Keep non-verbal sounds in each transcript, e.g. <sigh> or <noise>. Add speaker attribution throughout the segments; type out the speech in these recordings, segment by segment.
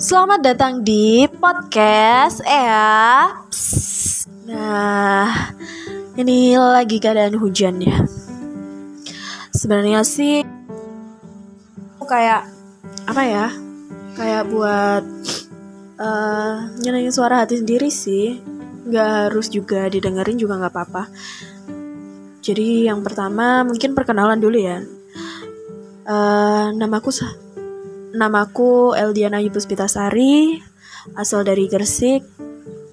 Speaker 1: Selamat datang di podcast ya. Nah, ini lagi keadaan hujan ya. Sebenarnya sih kayak apa ya? Kayak buat uh, nyenengin suara hati sendiri sih. Gak harus juga didengerin juga nggak apa-apa. Jadi yang pertama mungkin perkenalan dulu ya. Uh, namaku Namaku Eldiana Yupuspitasari, asal dari Gresik,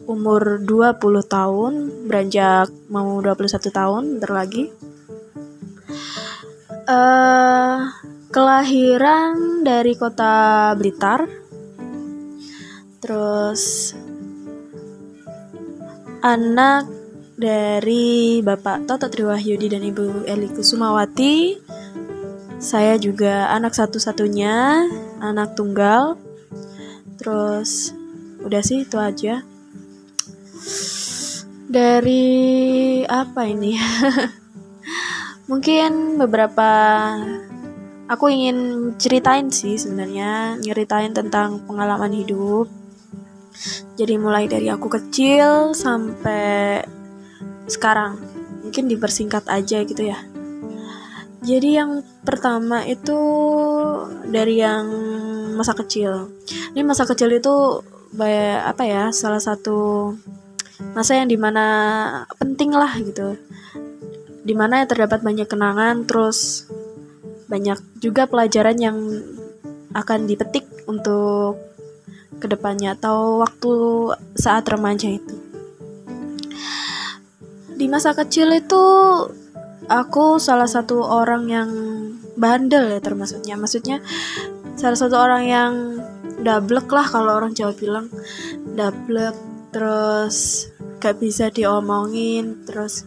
Speaker 1: umur 20 tahun, beranjak mau 21 tahun, bentar lagi. Uh, kelahiran dari kota Blitar, terus anak dari Bapak Toto Triwahyudi dan Ibu Eli Kusumawati. Saya juga anak satu-satunya anak tunggal. Terus udah sih itu aja. Dari apa ini? <laughs> Mungkin beberapa aku ingin ceritain sih sebenarnya nyeritain tentang pengalaman hidup. Jadi mulai dari aku kecil sampai sekarang. Mungkin dipersingkat aja gitu ya. Jadi yang pertama itu dari yang masa kecil. Ini masa kecil itu apa ya? Salah satu masa yang di mana penting lah gitu. Di mana terdapat banyak kenangan, terus banyak juga pelajaran yang akan dipetik untuk ke depannya atau waktu saat remaja itu. Di masa kecil itu aku salah satu orang yang bandel ya termasuknya. Maksudnya salah satu orang yang dablek lah kalau orang Jawa bilang. Dablek terus gak bisa diomongin terus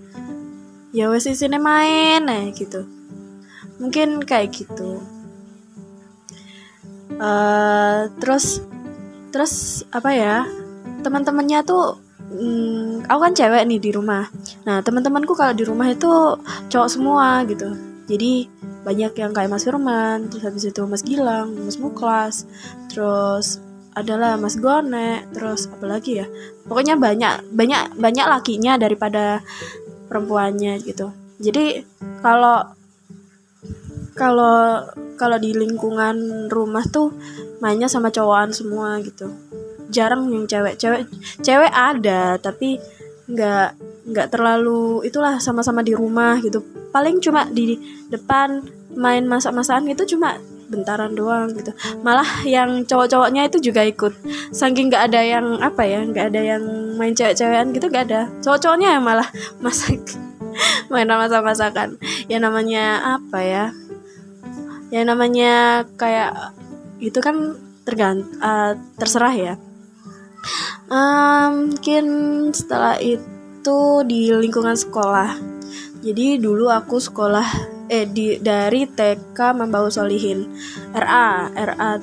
Speaker 1: ya wes sini main nah gitu. Mungkin kayak gitu. Uh, terus terus apa ya teman-temannya tuh hmm, aku kan cewek nih di rumah. Nah teman-temanku kalau di rumah itu cowok semua gitu. Jadi banyak yang kayak Mas Firman terus habis itu Mas Gilang Mas Muklas terus adalah Mas Gone terus apa lagi ya? Pokoknya banyak banyak banyak lakinya daripada perempuannya gitu. Jadi kalau kalau kalau di lingkungan rumah tuh mainnya sama cowokan semua gitu. Jarang yang cewek cewek cewek ada tapi nggak nggak terlalu itulah sama-sama di rumah gitu. Paling cuma di depan main masak-masakan gitu cuma bentaran doang gitu. Malah yang cowok-cowoknya itu juga ikut. Saking nggak ada yang apa ya nggak ada yang main cewek-cewekan gitu nggak ada. Cowok-cowoknya yang malah <laughs> masak main masak-masakan. Ya namanya apa ya ya namanya kayak itu kan tergant uh, terserah ya. Um, mungkin setelah itu di lingkungan sekolah. Jadi dulu aku sekolah eh di dari TK Membau Solihin. RA RA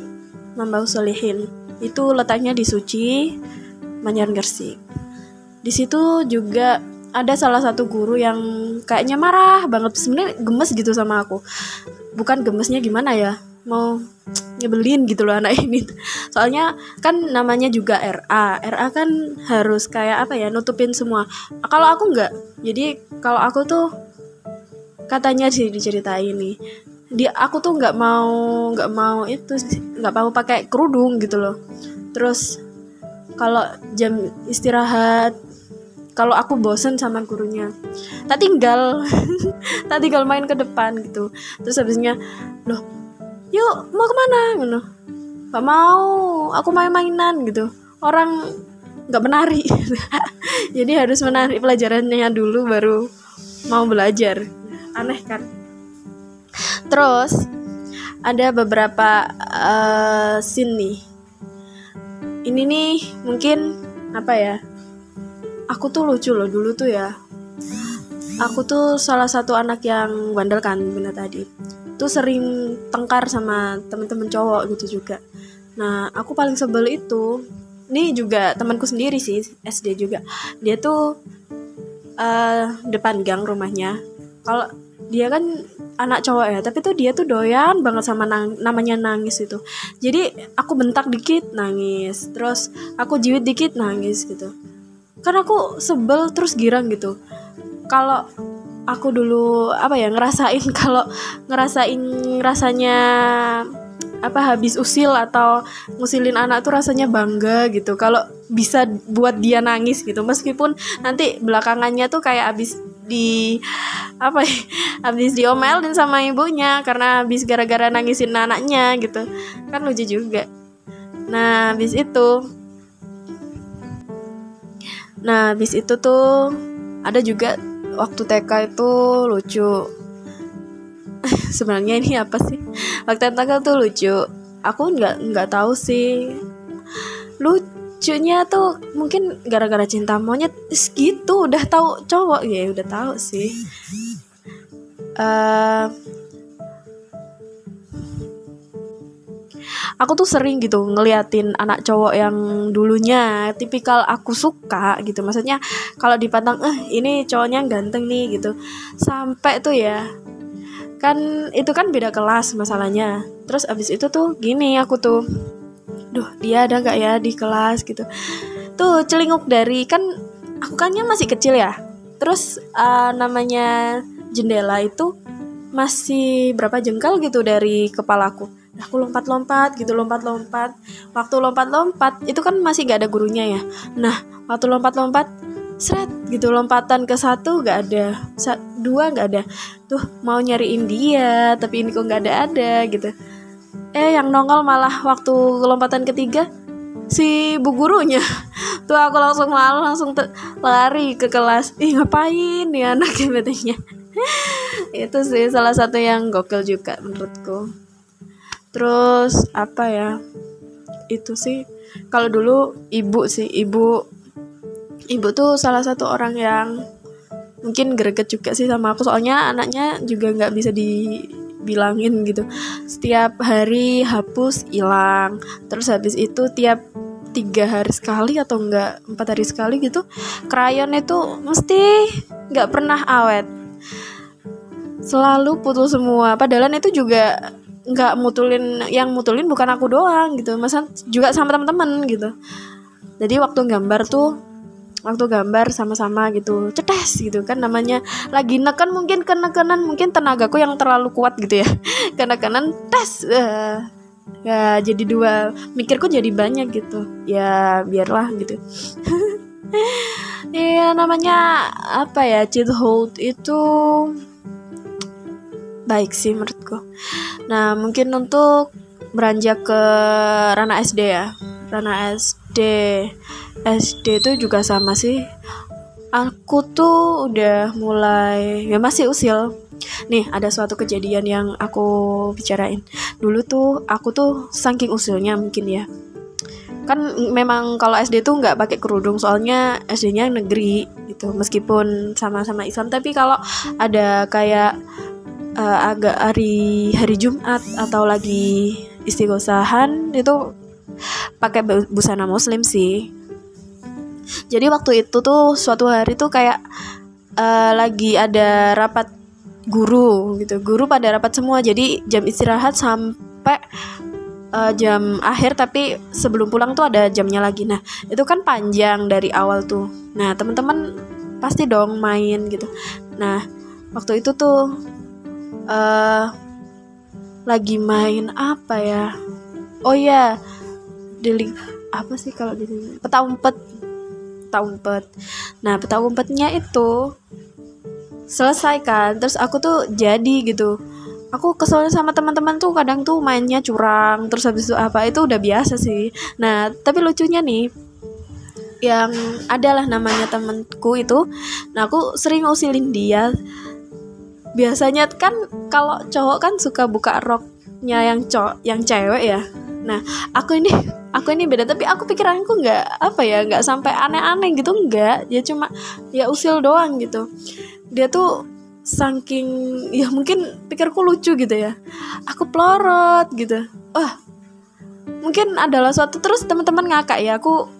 Speaker 1: Membau Solihin. Itu letaknya di Suci Manyar Gersik. Di situ juga ada salah satu guru yang kayaknya marah banget. Sebenarnya gemes gitu sama aku. Bukan gemesnya gimana ya mau nyebelin gitu loh anak ini. Soalnya kan namanya juga RA RA kan harus kayak apa ya nutupin semua. Kalau aku nggak jadi kalau aku tuh katanya sih diceritain nih dia aku tuh nggak mau nggak mau itu nggak mau pakai kerudung gitu loh. Terus kalau jam istirahat kalau aku bosen sama gurunya tak tinggal <laughs> tak tinggal main ke depan gitu. Terus habisnya loh yuk mau ke mana? Gitu gak mau aku main mainan gitu. Orang nggak menari. <laughs> Jadi harus menari pelajarannya dulu baru mau belajar. Aneh kan? Terus ada beberapa uh, scene nih. Ini nih mungkin apa ya aku tuh lucu loh dulu tuh ya. Aku tuh salah satu anak yang bandel kan benar tadi tuh sering tengkar sama temen-temen cowok gitu juga. Nah aku paling sebel itu ini juga temanku sendiri sih SD juga. Dia tuh uh, depan gang rumahnya. Kalau dia kan anak cowok ya tapi tuh dia tuh doyan banget sama nang namanya nangis itu. Jadi aku bentak dikit nangis. Terus aku jiwit dikit nangis gitu. Kan aku sebel terus girang gitu. Kalau aku dulu apa ya ngerasain <laughs> kalau ngerasain rasanya apa habis usil atau ngusilin anak tuh rasanya bangga gitu. Kalau bisa buat dia nangis gitu. Meskipun nanti belakangannya tuh kayak habis di apa ya <laughs> habis diomelin sama ibunya karena habis gara-gara nangisin anaknya gitu. Kan lucu juga. Nah habis itu nah habis itu tuh ada juga waktu TK itu lucu. <laughs> Sebenarnya ini apa sih? Waktu TK tuh lucu. Aku nggak nggak tahu sih. Lucunya tuh mungkin gara-gara cinta monyet. Gitu udah tahu cowok. Ya udah tahu sih. Uh, aku tuh sering gitu ngeliatin anak cowok yang dulunya tipikal aku suka gitu. Maksudnya kalau dipandang eh ini cowoknya ganteng nih gitu. Sampai tuh ya kan itu kan beda kelas masalahnya. Terus abis itu tuh gini aku tuh duh dia ada nggak ya di kelas? gitu. Tuh celinguk dari kan aku kannya masih kecil ya. Terus uh, namanya jendela itu masih berapa jengkal gitu dari kepalaku aku lompat-lompat gitu lompat-lompat. Waktu lompat-lompat itu kan masih gak ada gurunya ya. Nah waktu lompat-lompat seret gitu lompatan ke satu gak ada. Sa dua gak ada. Tuh mau nyariin dia tapi ini kok gak ada ada gitu. Eh yang nongol malah waktu lompatan ketiga si bu gurunya. <laughs> Tuh aku langsung malu langsung lari ke kelas. Ih ngapain ya anak betenya itu sih salah satu yang gokil juga menurutku terus apa ya itu sih. Kalau dulu ibu sih ibu. Ibu tuh salah satu orang yang mungkin greget juga sih sama aku. Soalnya anaknya juga nggak bisa dibilangin gitu. Setiap hari hapus hilang. Terus habis itu tiap tiga hari sekali atau enggak empat hari sekali gitu krayon itu mesti nggak pernah awet. Selalu putus semua. Padahal itu juga nggak mutulin yang mutulin bukan aku doang gitu. Masa juga sama teman-teman gitu. Jadi waktu gambar tuh waktu gambar sama-sama gitu. Cetes gitu kan namanya. Lagi neken mungkin kenekanan mungkin tenagaku yang terlalu kuat gitu ya. <laughs> Kenekanan tes uh, ya jadi dua mikirku jadi banyak gitu. Ya biarlah gitu. <laughs> Iya namanya apa ya cheat hold itu baik sih menurutku. Nah mungkin untuk beranjak ke ranah SD ya, ranah SD, SD itu juga sama sih. Aku tuh udah mulai ya masih usil. Nih ada suatu kejadian yang aku bicarain. Dulu tuh aku tuh saking usilnya mungkin ya. Kan memang kalau SD tuh nggak pakai kerudung soalnya SD-nya negeri gitu. Meskipun sama-sama Islam tapi kalau ada kayak uh, agak hari hari Jumat atau lagi istighosahan itu pakai busana muslim sih. Jadi waktu itu tuh suatu hari tuh kayak uh, lagi ada rapat guru gitu. Guru pada rapat semua jadi jam istirahat sampai uh, jam akhir tapi sebelum pulang tuh ada jamnya lagi. Nah itu kan panjang dari awal tuh. Nah teman-teman pasti dong main gitu. Nah waktu itu tuh uh, lagi main apa ya? Oh ya delik apa sih kalau di sini peta umpet peta umpet nah peta umpetnya itu selesai kan terus aku tuh jadi gitu. Aku keselnya sama teman-teman tuh kadang tuh mainnya curang terus habis itu apa itu udah biasa sih. Nah tapi lucunya nih yang adalah namanya temanku itu nah aku sering usilin dia biasanya kan kalau cowok kan suka buka roknya yang cowok yang cewek ya. Nah aku ini <laughs> aku ini beda tapi aku pikiranku nggak apa ya nggak sampai aneh-aneh gitu nggak. Ya cuma ya usil doang gitu. Dia tuh saking ya mungkin pikirku lucu gitu ya. Aku pelorot gitu. Wah mungkin adalah suatu terus teman-teman ngakak ya aku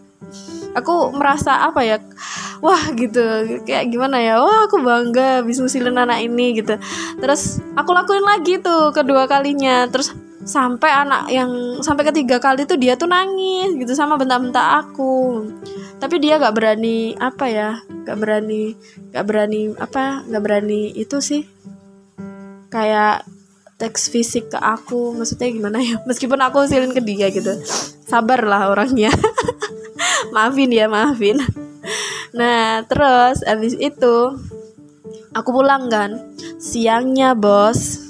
Speaker 1: aku merasa apa ya wah gitu kayak gimana ya wah aku bangga bisa ngusilin anak ini gitu. Terus aku lakuin lagi tuh kedua kalinya terus sampai anak yang sampai ketiga kali tuh dia tuh nangis gitu sama bentak-bentak aku. Tapi dia gak berani apa ya gak berani gak berani apa gak berani itu sih. Kayak teks fisik ke aku maksudnya gimana ya meskipun aku silin ke dia gitu. Sabar lah orangnya <laughs> maafin ya maafin. Nah terus abis itu aku pulang kan. Siangnya bos.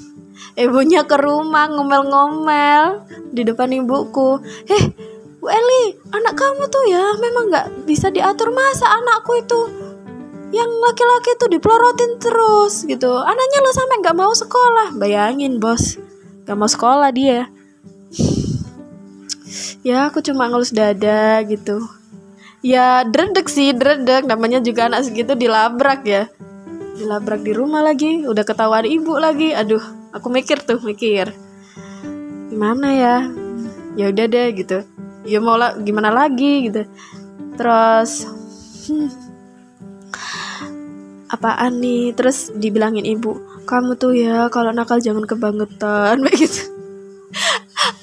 Speaker 1: Ibunya ke rumah ngomel-ngomel di depan ibuku. Eh Bu Eli anak kamu tuh ya memang nggak bisa diatur. Masa anakku itu yang laki-laki tuh dipelorotin terus gitu. Anaknya lo sampai nggak mau sekolah. Bayangin bos. Nggak mau sekolah dia. Ya aku cuma ngelus dada gitu ya dredek sih dredek namanya juga anak segitu dilabrak ya. Dilabrak di rumah lagi udah ketahuan ibu lagi. Aduh aku mikir tuh mikir. Gimana ya? Ya udah deh gitu. Ya mau lah gimana lagi gitu. Terus hmm, apaan nih? Terus dibilangin ibu kamu tuh ya kalau nakal jangan kebangetan. <laughs> Begitu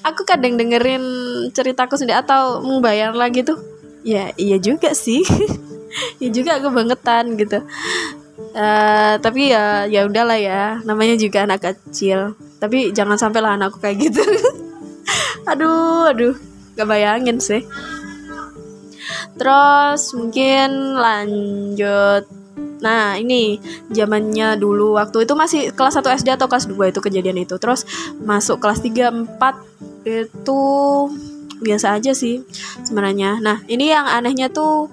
Speaker 1: aku kadang dengerin ceritaku sendiri atau membayar lagi tuh ya iya juga sih. <laughs> Ya juga kebangetan gitu. Uh, tapi ya ya udahlah ya. Namanya juga anak kecil. Tapi jangan sampai lah anakku kayak gitu. <laughs> Aduh aduh. Gak bayangin sih. Terus mungkin lanjut. Nah ini zamannya dulu. Waktu itu masih kelas 1 SD atau kelas 2 itu kejadian itu. Terus masuk kelas 3, 4 itu biasa aja sih sebenarnya. Nah ini yang anehnya tuh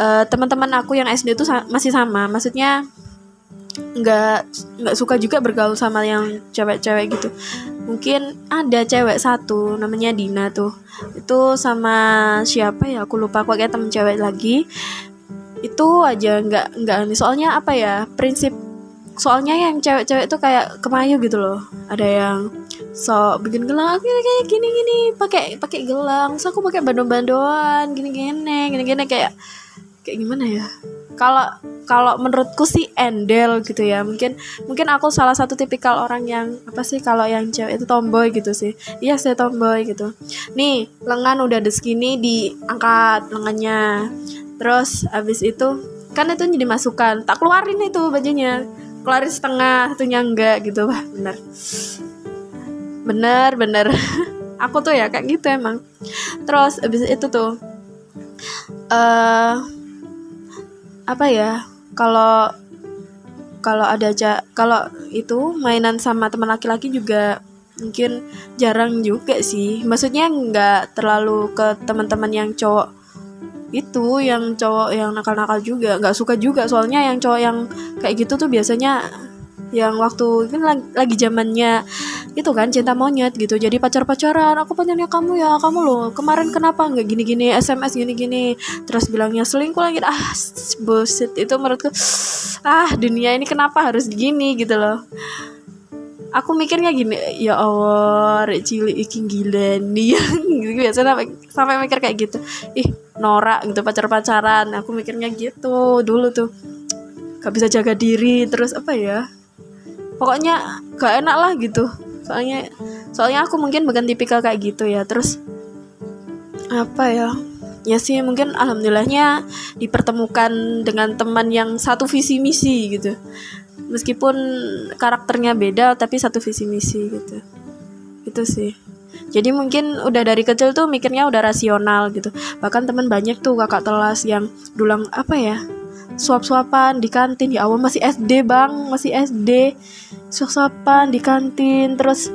Speaker 1: uh, teman-teman aku yang SD itu sa masih sama. Maksudnya nggak nggak suka juga bergaul sama yang cewek-cewek gitu. Mungkin ada cewek satu namanya Dina tuh. Itu sama siapa ya? Aku lupa kok kayak temen cewek lagi. Itu aja nggak nggak nih soalnya apa ya? Prinsip soalnya yang cewek-cewek itu kayak kemayu gitu loh. Ada yang so bikin gelang gini kayak gini gini pakai pakai gelang. So aku pakai bandon-bandoan gini gini gini gini kayak kayak gimana ya? Kalau kalau menurutku sih endel gitu ya. Mungkin mungkin aku salah satu tipikal orang yang apa sih kalau yang cewek itu tomboy gitu sih. Iya saya tomboy gitu. Nih lengan udah ada segini diangkat lengannya. Terus abis itu kan itu jadi masukan. Tak keluarin itu bajunya. Keluarin setengah satunya enggak gitu. Wah bener bener bener. <laughs> Aku tuh ya kayak gitu emang. Terus abis itu tuh uh, apa ya kalau kalau ada aja kalau itu mainan sama teman laki-laki juga mungkin jarang juga sih. Maksudnya nggak terlalu ke teman-teman yang cowok itu yang cowok yang nakal-nakal juga. Nggak suka juga soalnya yang cowok yang kayak gitu tuh biasanya yang waktu ini lagi, zamannya itu kan cinta monyet gitu. Jadi pacar pacaran aku pacarnya kamu ya kamu loh kemarin kenapa nggak gini gini sms gini gini terus bilangnya selingkuh lagi. Ah bullshit itu menurutku ah dunia ini kenapa harus gini? Gitu loh. Aku mikirnya gini ya Allah rek cilik gila nih. <laughs> Gitu biasa sampai sampai mikir kayak gitu. Ih norak gitu pacar pacaran aku mikirnya gitu dulu tuh. Gak bisa jaga diri terus apa ya pokoknya gak enak lah gitu. Soalnya soalnya aku mungkin bukan tipikal kayak gitu ya. Terus apa ya? Ya sih mungkin alhamdulillahnya dipertemukan dengan teman yang satu visi misi gitu. Meskipun karakternya beda tapi satu visi misi gitu. Itu sih. Jadi mungkin udah dari kecil tuh mikirnya udah rasional gitu. Bahkan teman banyak tuh kakak telas yang dulang apa ya suap-suapan di kantin. Ya awal masih SD bang. Masih SD suap-suapan di kantin. Terus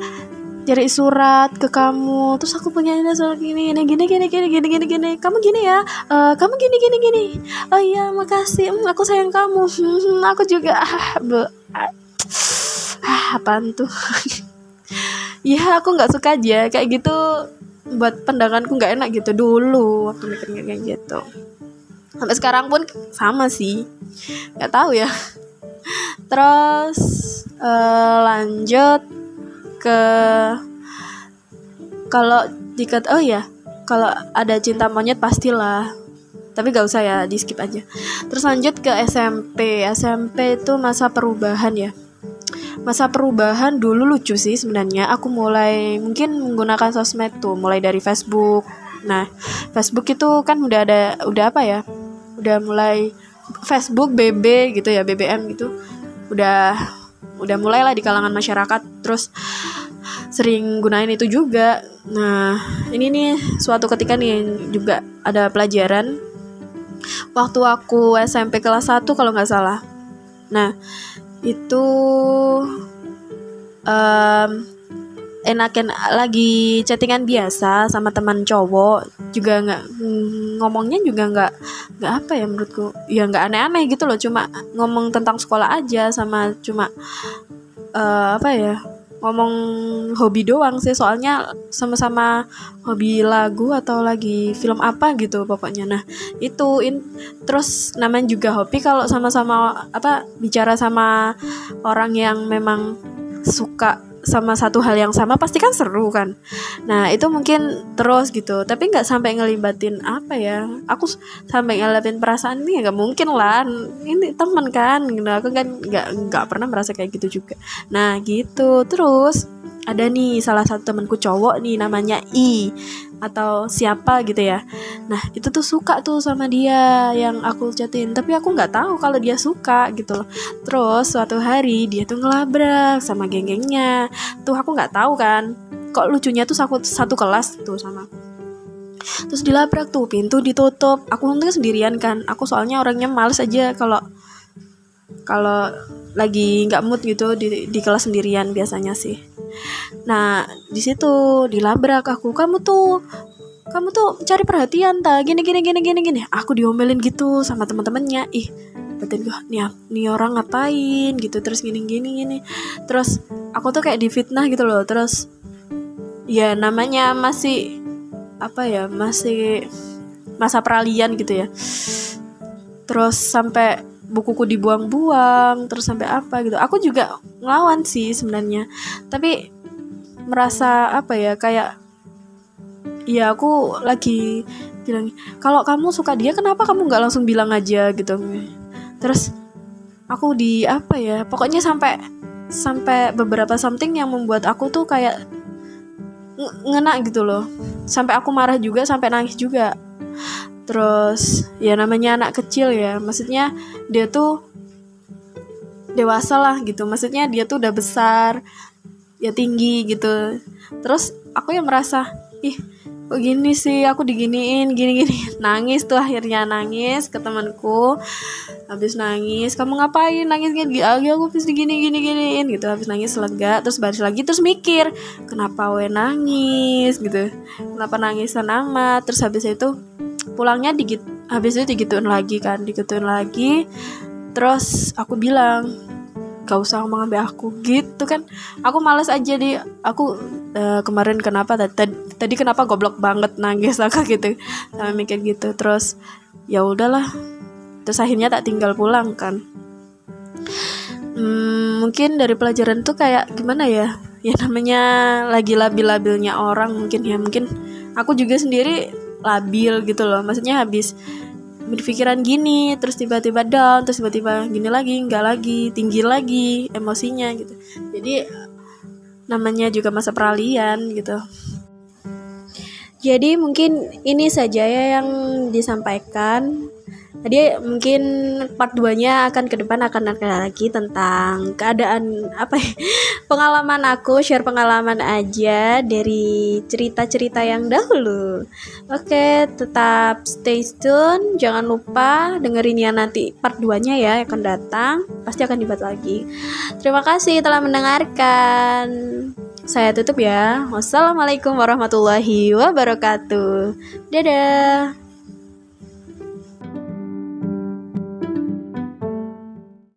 Speaker 1: cari surat ke kamu. Terus aku punya ini soal gini ini gini gini gini gini gini gini. Kamu gini ya? Uh, kamu gini gini gini. Oh iya makasih. Hmm, aku sayang kamu. Hmm, aku juga. Ah, be, ah, ah tuh? <laughs> Ya aku nggak suka aja kayak gitu. Buat pandanganku nggak enak gitu dulu waktu mikirnya kayak gitu sampai sekarang pun sama sih. Nggak tahu ya. Terus uh, lanjut ke kalau jika oh ya kalau ada cinta monyet pastilah. Tapi gak usah ya di skip aja. Terus lanjut ke SMP SMP itu masa perubahan ya. Masa perubahan dulu lucu sih sebenarnya. Aku mulai mungkin menggunakan sosmed tuh mulai dari Facebook nah Facebook itu kan udah ada udah apa ya? Udah mulai Facebook BB gitu ya BBM gitu. Udah udah mulailah di kalangan masyarakat terus sering gunain itu juga. Nah ini nih suatu ketika nih juga ada pelajaran. Waktu aku SMP kelas 1 kalau nggak salah. Nah itu um, enakan lagi chattingan biasa sama teman cowok juga nggak ngomongnya juga nggak nggak apa ya menurutku. Ya nggak aneh-aneh gitu loh cuma ngomong tentang sekolah aja sama cuma uh, apa ya ngomong hobi doang sih. Soalnya sama-sama hobi lagu atau lagi film apa gitu pokoknya. Nah itu in, terus namanya juga hobi kalau sama-sama apa bicara sama orang yang memang suka sama satu hal yang sama pasti kan seru kan. Nah itu mungkin terus gitu. Tapi nggak sampai ngelibatin apa ya aku sampai ngelibatin perasaan ini ya nggak mungkin lah. Ini teman kan gitu. Aku kan nggak nggak pernah merasa kayak gitu juga. Nah gitu. Terus ada nih salah satu temanku cowok nih namanya I atau siapa gitu ya. Nah itu tuh suka tuh sama dia yang aku chatin tapi aku nggak tahu kalau dia suka gitu loh. Terus suatu hari dia tuh ngelabrak sama geng-gengnya. Tuh aku nggak tahu kan kok lucunya tuh satu satu kelas tuh sama terus dilabrak tuh pintu ditutup. Aku untung sendirian kan aku soalnya orangnya males aja kalau kalau lagi nggak mood gitu di, di kelas sendirian biasanya sih. Nah di situ dilabrak aku kamu tuh kamu tuh cari perhatian tak gini gini gini gini gini. Aku diomelin gitu sama teman-temannya. Ih batin gue nih, nih orang ngapain? Gitu terus gini gini gini. Terus aku tuh kayak difitnah gitu loh. Terus ya namanya masih apa ya masih masa peralihan gitu ya. Terus sampai bukuku dibuang-buang terus sampai apa gitu. Aku juga ngelawan sih sebenarnya. Tapi merasa apa ya kayak ya aku lagi bilang kalau kamu suka dia kenapa kamu nggak langsung bilang aja? gitu. Terus aku di apa ya pokoknya sampai sampai beberapa something yang membuat aku tuh kayak ngena gitu loh. Sampai aku marah juga sampai nangis juga terus ya namanya anak kecil ya. Maksudnya dia tuh dewasa lah gitu. Maksudnya dia tuh udah besar ya tinggi gitu. Terus aku yang merasa ih kok gini sih? Aku diginiin gini-gini <laughs> nangis tuh akhirnya nangis ke temanku. Habis nangis kamu ngapain? Nangis gini lagi aku habis digini gini giniin. Gitu. Habis nangis lega terus baris lagi terus mikir kenapa we nangis? Gitu. Kenapa nangisan amat? Terus habis itu pulangnya digit habis itu digituin lagi kan digituin lagi. Terus aku bilang gak usah sampai aku gitu kan. Aku males aja di aku uh, kemarin kenapa tadi, tadi kenapa goblok banget nangis aku <laughs> gitu sama mikir gitu. Terus ya udahlah. Terus akhirnya tak tinggal pulang kan. Hmm, mungkin dari pelajaran tuh kayak gimana ya? Ya namanya lagi labil-labilnya orang mungkin ya. Mungkin aku juga sendiri labil gitu loh. Maksudnya habis berpikiran gini terus tiba-tiba down terus tiba-tiba gini lagi nggak lagi tinggi lagi emosinya gitu. Jadi namanya juga masa peralihan gitu. Jadi mungkin ini saja ya yang disampaikan Tadi mungkin part 2-nya akan ke depan akan ada lagi tentang keadaan apa ya? <laughs> Pengalaman aku, share pengalaman aja dari cerita-cerita yang dahulu. Oke, tetap stay tune, jangan lupa dengerin ya nanti part 2-nya ya akan datang, pasti akan dibuat lagi. Terima kasih telah mendengarkan. Saya tutup ya. Wassalamualaikum warahmatullahi wabarakatuh. Dadah.